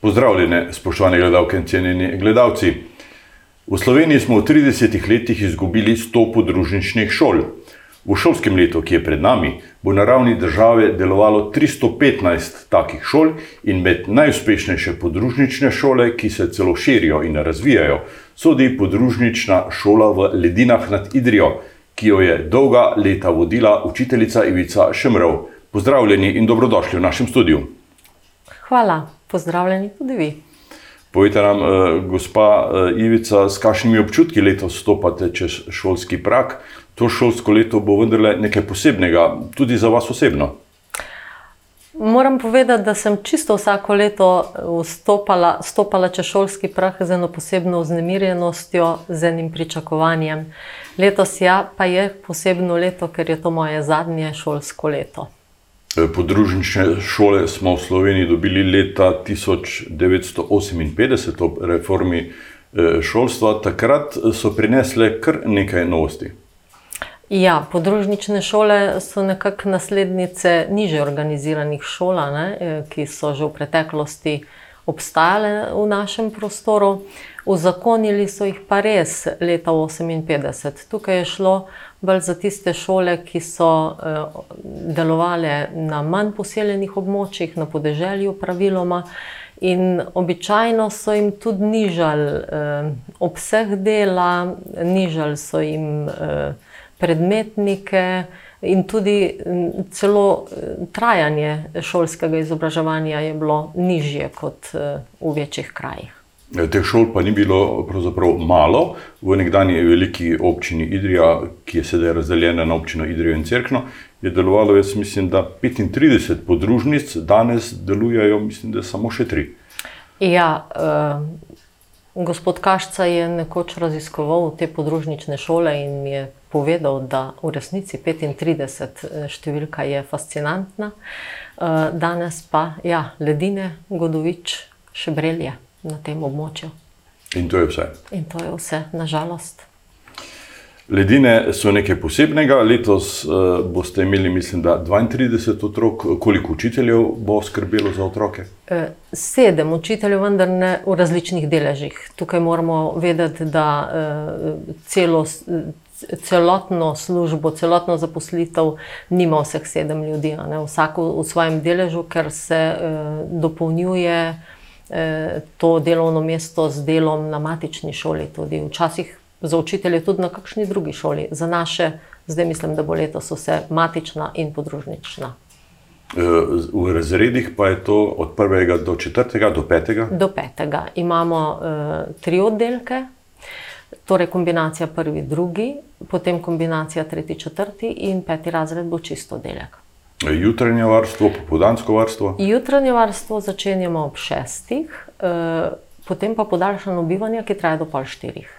Pozdravljene, spoštovane gledalke in cenjeni gledalci. V Sloveniji smo v 30 letih izgubili 100 podružničnih šol. V šolskem letu, ki je pred nami, bo na ravni države delovalo 315 takih šol in med najuspešnejše podružnične šole, ki se celo širijo in razvijajo, sodi podružnična šola v Ledinah nad Idrijo, ki jo je dolga leta vodila učiteljica Ivica Šemrov. Pozdravljeni in dobrodošli v našem studiu. Hvala, pozdravljeni tudi vi. Povejte nam, eh, gospa eh, Ivica, s kakšnimi občutki letos stopate čez šolski prak? To šolsko leto bo vendarle nekaj posebnega, tudi za vas osebno. Moram povedati, da sem čisto vsako leto vstopala, stopala čez šolski prah z eno posebno vznemirjenostjo, z enim pričakovanjem. Letos ja, pa je posebno leto, ker je to moje zadnje šolsko leto. Eh, podružnične šole smo v Sloveniji dobili leta 1958 ob reformi eh, šolstva. Takrat so prinesle kar nekaj novosti. Ja, podružnične šole so nekako naslednice niže organiziranih šol, eh, ki so že v preteklosti obstajale v našem prostoru. Uzakonili so jih pa res leta 1958. Tukaj je šlo bolj za tiste šole, ki so eh, delovale na manj poseljenih območjih, na podeželju, praviloma. In običajno so jim tudi nižali eh, obseg dela, nižali so jim eh, predmetnike, in tudi celo trajanje šolskega izobraževanja je bilo nižje kot v večjih krajih. Eh, teh šol pa ni bilo pravzaprav malo. V nekdanji veliki občini Idrija, ki je sedaj razdeljena na občino Idrijo in Cerkno, je delovalo, jaz mislim, da 35 podružnic, danes delujejo, mislim, da samo še tri. Ja, uh, gospod Kašca je nekoč raziskoval te podružnične šole in je povedal, da v resnici 35 številka je fascinantna, uh, danes pa ja, ledine, Godovič, Šebrelje na tem območju. In to je vse. In to je vse, nažalost. Ledine so nekaj posebnega. Letos uh, boste imeli, mislim, da 32 otrok. Koliko učiteljev bo skrbelo za otroke? Sedem učiteljev, vendar ne v različnih deležih. Tukaj moramo vedeti, da uh, celo, celotno službo, celotno zaposlitev nima vseh sedem ljudi. Vsak v svojem deležu, ker se uh, dopolnjuje. Eh, to delovno mesto z delom na matični šoli, tudi včasih za učitelje, tudi na kakšni drugi šoli. Za naše, zdaj mislim, da bo letos vse matična in podružnična. Eh, v razredih pa je to od 1. do 4. do 5. Do 5. imamo uh, tri oddelke, torej kombinacija prvi, drugi, potem kombinacija tretji, četrti in peti razred bo čisto oddelek. Jutranje varstvo, popoldansko varstvo? Jutranje varstvo začenjamo ob šestih, eh, potem pa podaljšano bivanje, ki traja do pol štirih.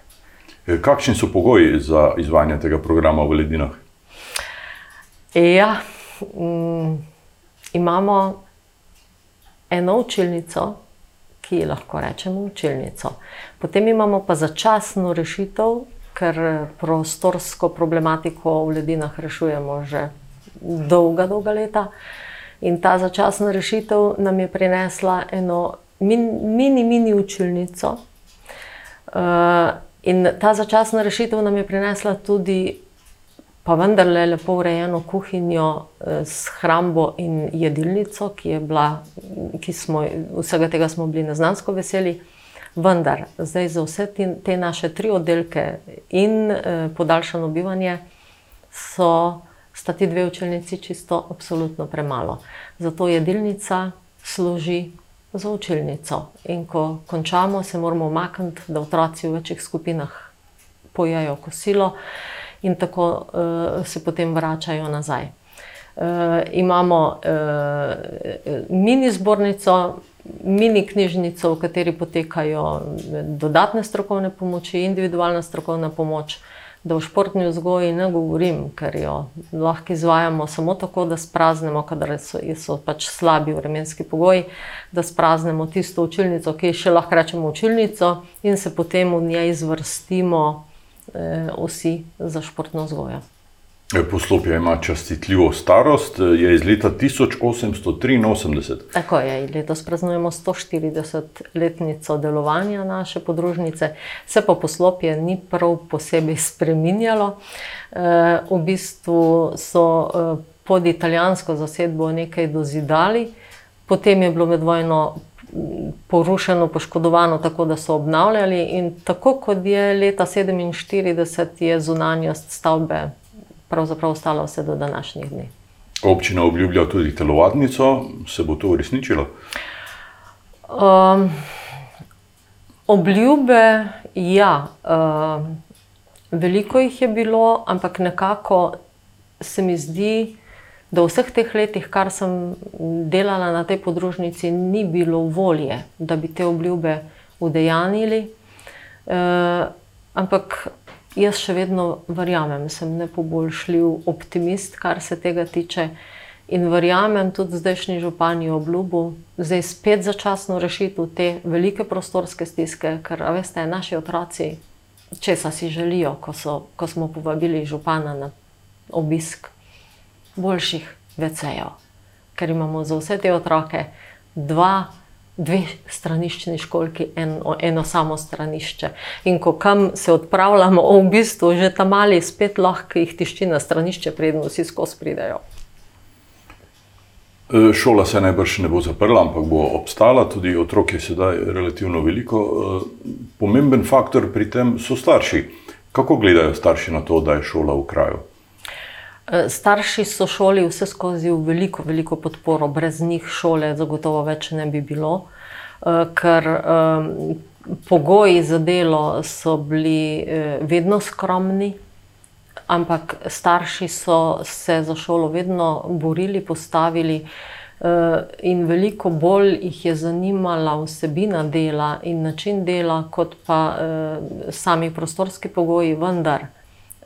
Eh, kakšni so pogoji za izvajanje tega programa v Ledinah? Ja, mm, imamo eno učilnico, ki lahko rečemo učilnico. Potem imamo pa začasno rešitev, ker prostorsko problematiko v Ledinah rešujemo že dolga, dolga leta. In ta začasna rešitev nam je prinesla eno mini, mini učilnico. Uh, in ta začasna rešitev nam je prinesla tudi, pa vendarle, lepo urejeno kuhinjo uh, s hrambo in jedilnico, ki je bila, ki smo vsega tega smo bili neznansko veseli. Vendar, zdaj za vse te, te naše tri oddelke in uh, podaljšano bivanje so sta ti dve učilnici čisto absolutno premalo. Zato jedilnica služi za učilnico. In ko končamo, se moramo umakniti, da otroci v večjih skupinah pojejo kosilo in tako uh, se potem vračajo nazaj. Uh, imamo uh, mini zbornico, mini knjižnico, v kateri potekajo dodatne strokovne pomoči, individualna strokovna pomoč, da v športni vzgoji ne govorim, ker jo lahko izvajamo samo tako, da spraznemo, kadar so, so pač slabi vremenski pogoji, da spraznemo tisto učilnico, ki še lahko rečemo učilnico, in se potem v njej zvrstimo eh, vsi za športno vzgojo. Poslopje ima častitljivo starost, je iz leta 1883. Tako je, letos praznujemo 140-letnico delovanja naše podružnice, se pa poslopje ni prav posebej spremenjalo. V bistvu so pod italijansko zasedbo nekaj dozidali, potem je bilo med vojno porušeno, poškodovano, tako da so obnavljali. In tako kot je leta 1947, je zunanjost stavbe pravzaprav ostala vse do današnjih dni. Občina obljublja tudi telovadnico, se bo to uresničilo? Um, obljube, ja, um, veliko jih je bilo, ampak nekako se mi zdi, da v vseh teh letih, kar sem delala na tej podružnici, ni bilo volje, da bi te obljube udejanili. Uh, ampak jaz še vedno verjamem, sem nepoboljšljiv optimist, kar se tega tiče. In verjamem tudi zdajšnji župani obljubo, zdaj spet začasno rešitev te velike prostorske stiske, ker veste, naši otroci, česa si želijo, ko, so, ko smo povabili župana na obisk boljših vecejev. Ker imamo za vse te otroke dva dve straniščni školki, eno, eno samo stranišče. In ko kam se odpravljamo, v bistvu že tam mali spet lahko jih tišči na stranišče, predno vsi skozi pridejo. E, šola se najbrž ne bo zaprla, ampak bo obstala, tudi otrok je sedaj relativno veliko. E, pomemben faktor pri tem so starši. Kako gledajo starši na to, da je šola v kraju? E, starši so šoli vse skozi v veliko, veliko podporo, brez njih šole zagotovo več ne bi bilo, e, ker um, pogoji za delo so bili vedno skromni, ampak starši so se za šolo vedno borili, postavili. In veliko bolj jih je zanimala vsebina dela in način dela, kot pa sami prostorski pogoji, vendar.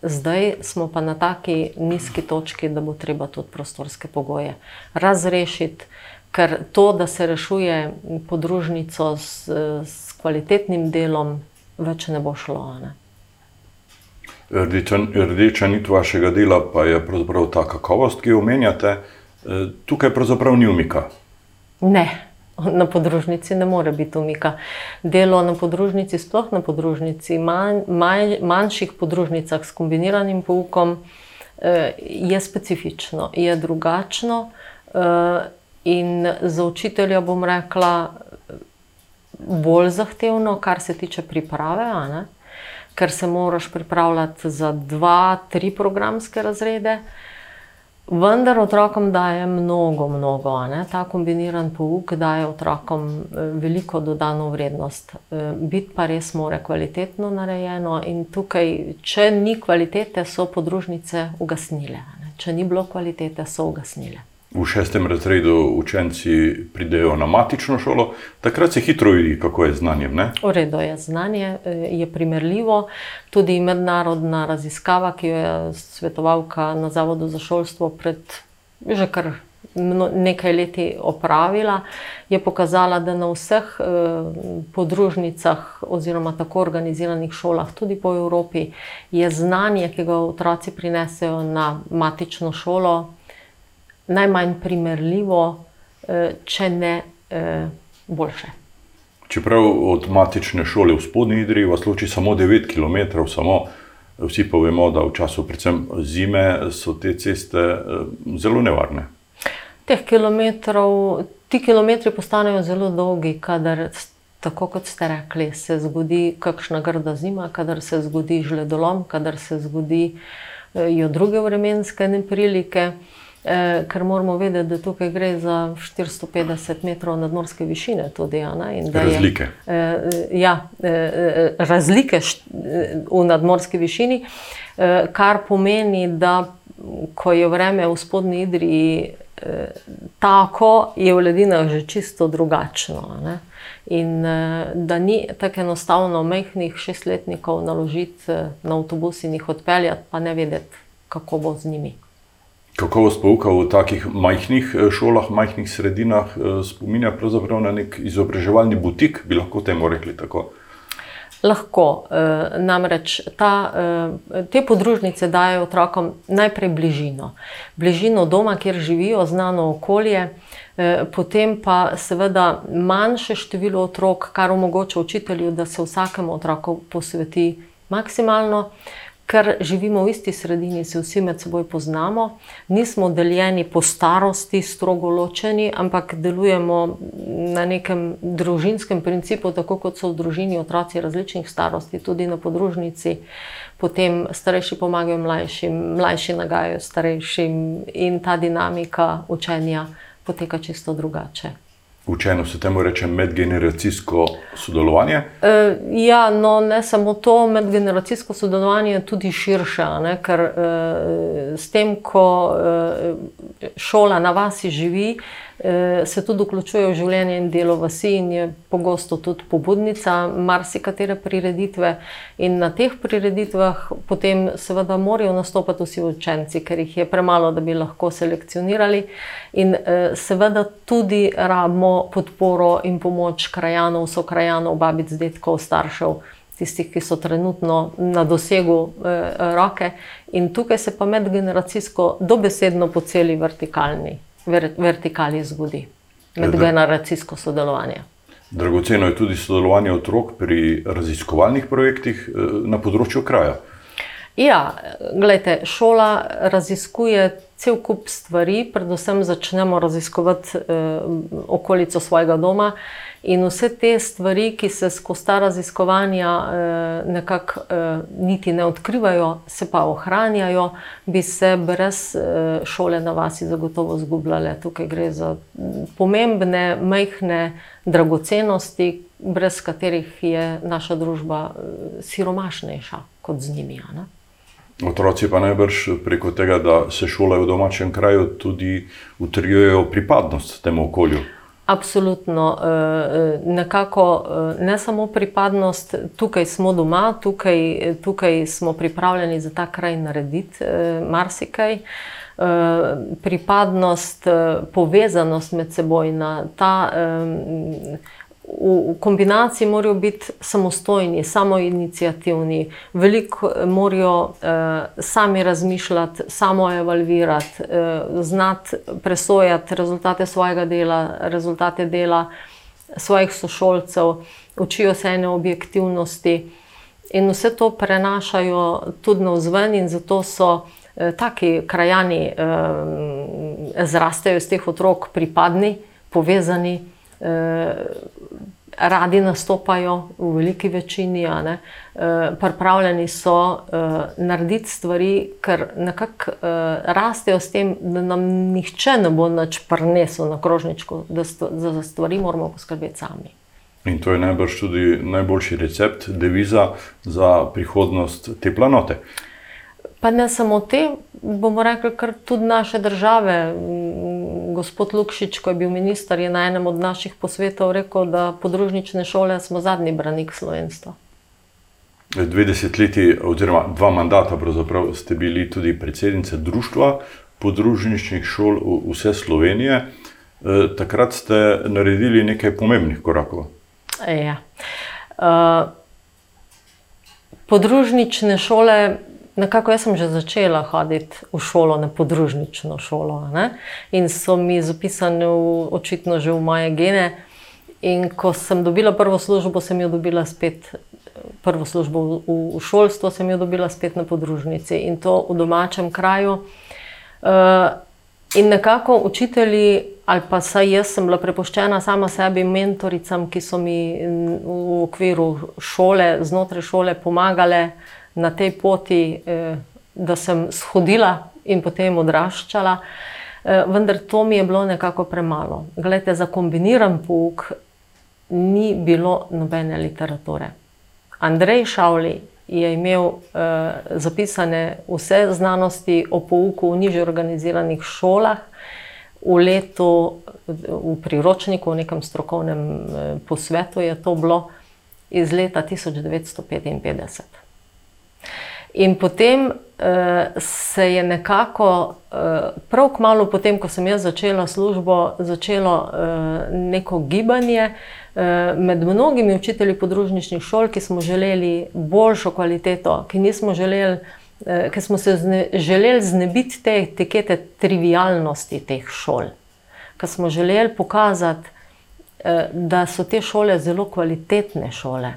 Zdaj smo pa na taki nizki točki, da bo treba tudi prostorske pogoje razrešiti, ker to, da se rešuje podružnico s, s kvalitetnim delom, več ne bo šlo. Ne? Rdeča, rdeča nit vašega dela pa je pravzaprav ta kakovost, ki jo omenjate. E, tukaj pravzaprav ni umika. Ne, na podružnici ne more biti umika. Delo na podružnici, sploh na podružnici, manj, manj, manjših podružnicah s kombiniranim poukom, eh, je specifično, je drugačno. Eh, in za učitelja bom rekla, bolj zahtevno, kar se tiče priprave, ker se moraš pripravljati za dva, tri programske razrede. Vendar otrokom daje mnogo, mnogo. Ne? Ta kombiniran pouk daje otrokom eh, veliko dodano vrednost. Eh, biti pa res mora kvalitetno narejeno, in tukaj, če ni kvalitete, so podružnice ugasnile. Ne? Če ni bilo kvalitete, so ugasnile v šestem razredu učenci pridejo na matično šolo, takrat se hitro vidi, kako je znanje. V redu je znanje, eh, je primerljivo. Tudi mednarodna raziskava, ki jo je svetovalka na Zavodu za šolstvo pred že kar nekaj leti opravila, je pokazala, da na vseh eh, podružnicah oziroma tako organiziranih šolah, tudi po Evropi, je znanje, ki ga otroci prinesejo na matično šolo, najmanj primerljivo, eh, če ne eh, boljše. Čeprav od matične šole v spodnji Idri vas loči samo 9 km, samo vsi pa vemo, da v času predvsem zime so te ceste eh, zelo nevarne. Teh kilometrov, ti kilometri postanejo zelo dolgi, kadar, tako kot ste rekli, se zgodi kakšna grda zima, kadar se zgodi žledolom, kadar se zgodijo druge vremenske neprilike. Eh, ker moramo vedeti, da tukaj gre za 450 metrov nadmorske višine. Tudi, razlike. Je, eh, ja, eh, razlike v nadmorski višini, kar pomeni, da ko je vreme v spodnji Idriji tako, je v ledinah že čisto drugačno. Ne? In da ni tako enostavno mehkih šestletnikov naložiti na avtobus in jih odpeljati, pa ne vedeti, kako bo z njimi. Kakovost pouka v takih majhnih eh, šolah, majhnih sredinah eh, spominja pravzaprav na nek izobraževalni butik, bi lahko temu rekli tako. Lahko. Eh, namreč ta, te podružnice dajo otrokom najprej bližino. Bližino doma, kjer živijo, znano okolje, potem pa seveda manjše število otrok, kar omogoča učitelju, da se vsakemu otroku posveti maksimalno ker živimo v isti sredini, se vsi med seboj poznamo, nismo deljeni po starosti, strogo ločeni, ampak delujemo na nekem družinskem principu, tako kot so v družini otroci različnih starosti, tudi na podružnici. Potem starejši pomagajo mlajšim, mlajši nagajajo starejšim, in ta dinamika učenja poteka čisto drugače. Učeno se temu reče medgeneracijsko sodelovanje? E, ja, no, ne samo to, medgeneracijsko sodelovanje je tudi širše, ne, ker e, s tem, ko e, šola na vasi živi, se tudi vključuje v življenje in delo vasi in je pogosto tudi pobudnica marsikatere prireditve. In na teh prireditvah potem seveda morajo nastopati vsi učenci, ker jih je premalo, da bi lahko selekcionirali. In eh, seveda tudi rabimo podporo in pomoč krajanov, so krajanov, babic, detkov, staršev. Tistih, ki so trenutno na dosegu eh, roke, in tukaj se pa medgeneracijsko, dobesedno po celi vertikalni vertikali zgodi, medgeneracijsko sodelovanje. Dragoceno je tudi sodelovanje otrok pri raziskovalnih projektih eh, na področju kraja. Ja, gledajte, šola raziskuje cel kup stvari, predvsem začnemo raziskovati eh, okolico svojega doma. In vse te stvari, ki se skozi ta raziskovanja eh, nekako eh, niti ne odkrivajo, se pa ohranjajo, bi se brez eh, šole na vasi zagotovo zgubljale. Tukaj gre za pomembne, majhne dragocenosti, brez katerih je naša družba siromašnejša kot z njimi. Ne? Otroci pa najbrž preko tega, da se šolajo v domačem kraju, tudi utrjujejo pripadnost temu okolju. Absolutno, eh, eh, nekako eh, ne samo pripadnost, tukaj smo doma, tukaj, tukaj smo pripravljeni za ta kraj narediti marsikaj. Pripadnost, povezanost med seboj, ta v kombinaciji morajo biti samostojni, samoinicijativni, veliko eh, morajo uh, sami razmišljati, samo evalvirati, uh, znati presojati rezultate svojega dela, rezultate dela svojih sošolcev, učijo se ene objektivnosti in vse to prenašajo tudi na vzven, in zato so. Taki krajani eh, zrastejo iz teh otrok, pripadni, povezani, eh, radi nastopajo v veliki večini, eh, pripravljeni so eh, narediti stvari, ker nekako eh, rastejo s tem, da nam nihče ne bo več prinesel na krožničku, da za stvari moramo poskrbeti sami. In to je najbrž tudi najboljši recept, deviza za prihodnost te planote. Pa ne samo te, bomo rekli, kar tudi naše države. Gospod Lukšič, ko je bil minister, je na enem od naših posvetov rekel, da podružnične šole smo zadnji branik slovenstva. Dve desetletji, oziroma dva mandata, ste bili tudi predsednica društva podružničnih šol vse Slovenije. E, takrat ste naredili nekaj pomembnih korakov. Ja. Uh, podružnične šole Nekako jaz sem že začela hoditi v šolo, ne podružnično šolo. Ne? In so mi zapisani v, očitno že v moje gene. In ko sem dobila prvo službo, sem jo dobila spet, prvo službo v, v šolstvu, sem jo dobila spet na podružnici in to v domačem kraju. Uh, in nekako učitelji, ali pa saj jaz sem bila prepuščena sama sebi, mentoricam, ki so mi v okviru šole, znotraj šole pomagali na tej poti, eh, da sem shodila in potem odraščala, eh, vendar to mi je bilo nekako premalo. Glede, za kombiniran pouk ni bilo nobene literature. Andrej Šavli je imel eh, zapisane vse znanosti o pouku v nižje organiziranih šolah. V letu, v priročniku, v nekem strokovnem posvetu je to bilo iz leta 1955. In potem uh, se je nekako, uh, prav kmalo potem, ko sem jaz začela službo, začelo uh, neko gibanje, Med mnogimi učitelji podružničnih šol, ki smo želeli boljšo kvaliteto, ki, želeli, ki smo se zne, želeli znebiti te etikete trivialnosti teh šol, ki smo želeli pokazati, da so te šole zelo kvalitetne šole.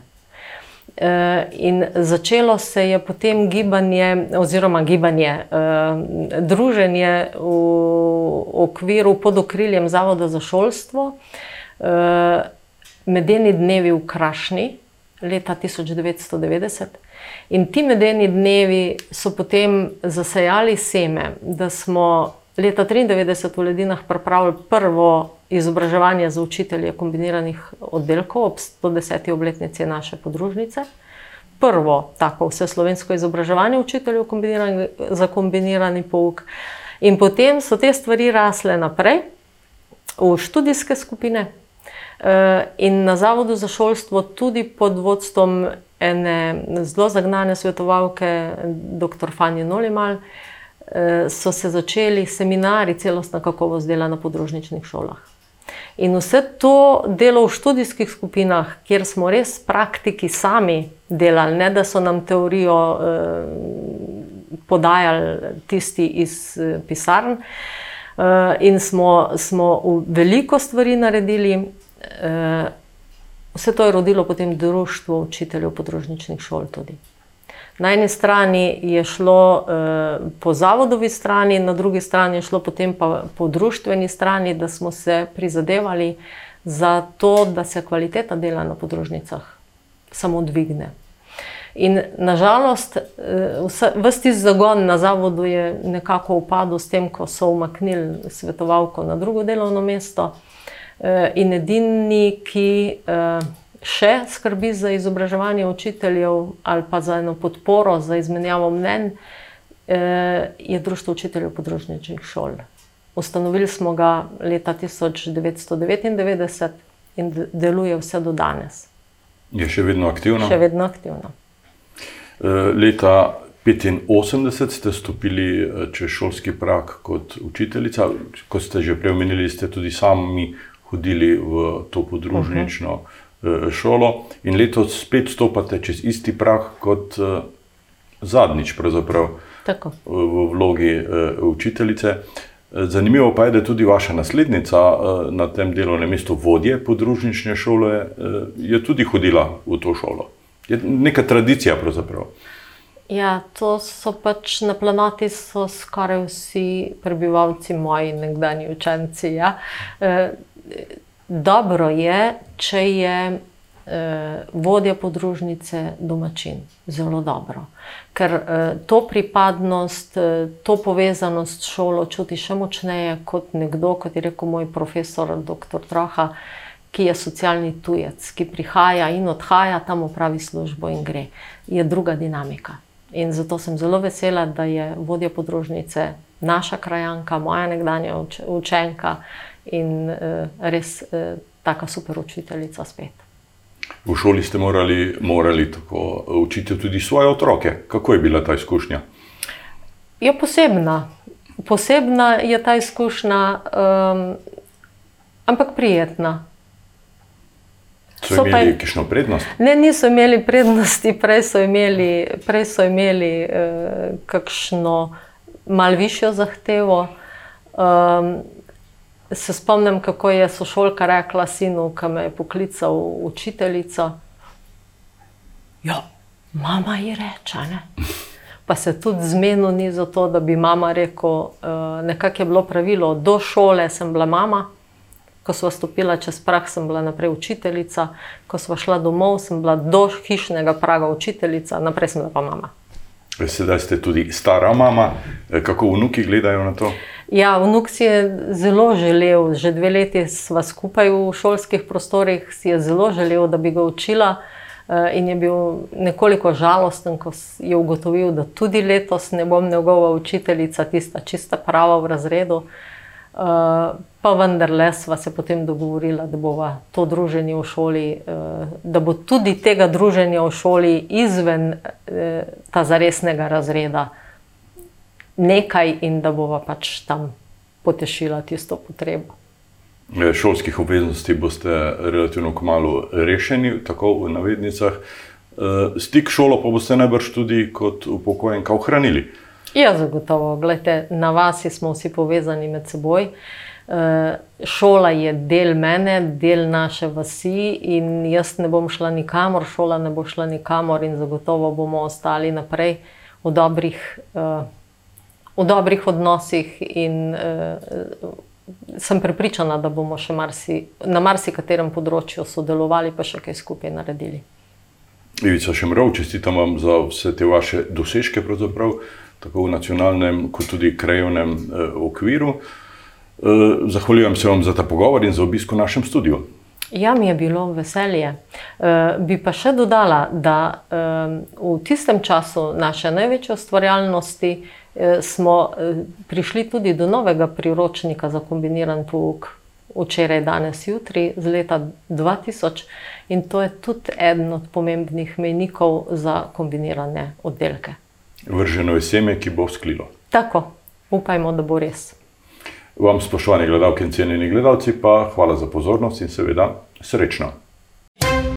Eh, in začelo se je potem gibanje, oziroma gibanje, eh, druženje v okviru pod okriljem Zavoda za šolstvo, eh, medeni dnevi v Krašni leta 1990. In ti medeni dnevi so potem zasajali seme, da smo leta 1993 v Ledinah pripravili prvo izobraževanje za učitelje kombiniranih oddelkov ob 110. obletnici naše podružnice. Prvo tako vse slovensko izobraževanje učiteljev kombinirani, za kombinirani pouk. In potem so te stvari rasle naprej v študijske skupine eh, in na Zavodu za šolstvo tudi pod vodstvom ene zelo zagnane svetovalke, dr. Fanje Nolimal, eh, so se začeli seminari celostna kakovost dela na podružničnih šolah. In vse to delo v študijskih skupinah, kjer smo res praktiki sami delali, ne da so nam teorijo eh, podajali tisti iz eh, pisarn, eh, in smo, smo veliko stvari naredili. Eh, vse to je rodilo potem društvo učiteljev podružničnih šol tudi. Na eni strani je šlo eh, po zavodovi strani, na drugi strani je šlo potem pa po družbeni strani, da smo se prizadevali za to, da se kvaliteta dela na podružnicah samo dvigne. In nažalost, eh, vsti zagon na zavodu je nekako upadel s tem, ko so umaknili svetovalko na drugo delovno mesto. Eh, in edini, ki. Še skrbi za izobraževanje učiteljev ali pa za eno podporo, za izmenjavo mnen, eh, je Društvo učiteljev podružničnih šol. Ustanovili smo ga leta 1999 in deluje vse do danes. Je še vedno aktivno? Še vedno aktivno. Eh, leta 1985 ste stopili eh, čez šolski prak kot učiteljica, kot ste že preomenili, ste tudi sami hodili v to podružnično. Uh -huh. Eh, šolo in letos spet stopate čez isti prah kot uh, zadnjič, pravzaprav Tako. v vlogi uh, učiteljice. Zanimivo pa je, da tudi vaša naslednica na tem delovnem mestu, vodje podružnične šole, je tudi hodila v to šolo. Je neka tradicija, pravzaprav. Ja, to so pač na planeti, so skoraj vsi prebivalci, moji nekdanji učenci. Ja. Dobro je, če je eh, vodja podružnice domačin. Zelo dobro. Ker eh, to pripadnost, eh, to povezanost s šolo čuti še močneje kot nekdo, kot je rekel moj profesor, dr. Troha, ki je socialni tujec, ki prihaja in odhaja, tam opravi službo in gre. Je druga dinamika. In zato sem zelo vesela, da je vodja podružnice naša krajanka, moja nekdanja učenka in uh, res uh, taka super učiteljica spet. V šoli ste morali, morali tako učiti tudi svoje otroke. Kako je bila ta izkušnja? Je posebna. Posebna je ta izkušnja, um, ampak prijetna. So, so imeli kakšno prednost? Ne, niso imeli prednosti, prej so imeli, prej so imeli uh, kakšno malce višjo zahtevo. Um, Se spomnim, kako je sošolka rekla sinu, ki me je poklical učiteljica. Ja, mama je reče. Ne? Pa se tudi zmenil ni za to, da bi mama rekel, uh, nekako je bilo pravilo, do šole sem bila mama, ko smo stopila čez prah, sem bila naprej učiteljica, ko smo šla domov, sem bila do hišnega praga učiteljica, naprej sem bila pa mama. Sedaj ste tudi stara mama, kako vnuki gledajo na to? Uh, Ja, vnuk si je zelo želel, že dve leti smo skupaj v šolskih prostorih, si je zelo želel, da bi ga učila. Eh, in je bil nekoliko žalosten, ko je ugotovil, da tudi letos ne bom njegova učiteljica, tista čista prava v razredu. Eh, pa vendarle sva se potem dogovorila, da bo to druženje v šoli, eh, da bo tudi tega druženja v šoli izven ta zaresnega razreda nekaj in da bova pač tam potešila tisto potrebo. šolskih obveznosti boste relativno kmalo rešeni, tako v navednicah. Eh, stik šolo pa boste najbrž tudi kot upokojenka ohranili. Ja, zagotovo. Glejte, na vas smo vsi povezani med seboj. Uh, šola je del mene, del naše vasi, in jaz ne bom šla nikamor, šola ne bo šla nikamor, in zagotovo bomo ostali naprej v dobrih, uh, v dobrih odnosih. In, uh, sem prepričana, da bomo še marsi, na marsikaterem področju sodelovali, pa še kaj skupaj naredili. Ivica Šemrov, čestitam vam za vse te vaše dosežke, tako v nacionalnem, kot tudi krajovnem eh, okviru. Eh, zahvaljujem se vam za ta pogovor in za obisk v našem studiu. Ja, mi je bilo veselje. Uh, bi pa še dodala, da um, v tistem času naše največje ustvarjalnosti uh, smo uh, prišli tudi do novega priročnika za kombiniran pouk, včeraj, danes, jutri, z leta 2000, in to je tudi eden od pomembnih mejnikov za kombinirane oddelke. Vrženo je seme, ki bo sklilo. Tako, upajmo, da bo res. Vam, spoštovani gledalci in cenjeni gledalci, pa hvala za pozornost in seveda srečno.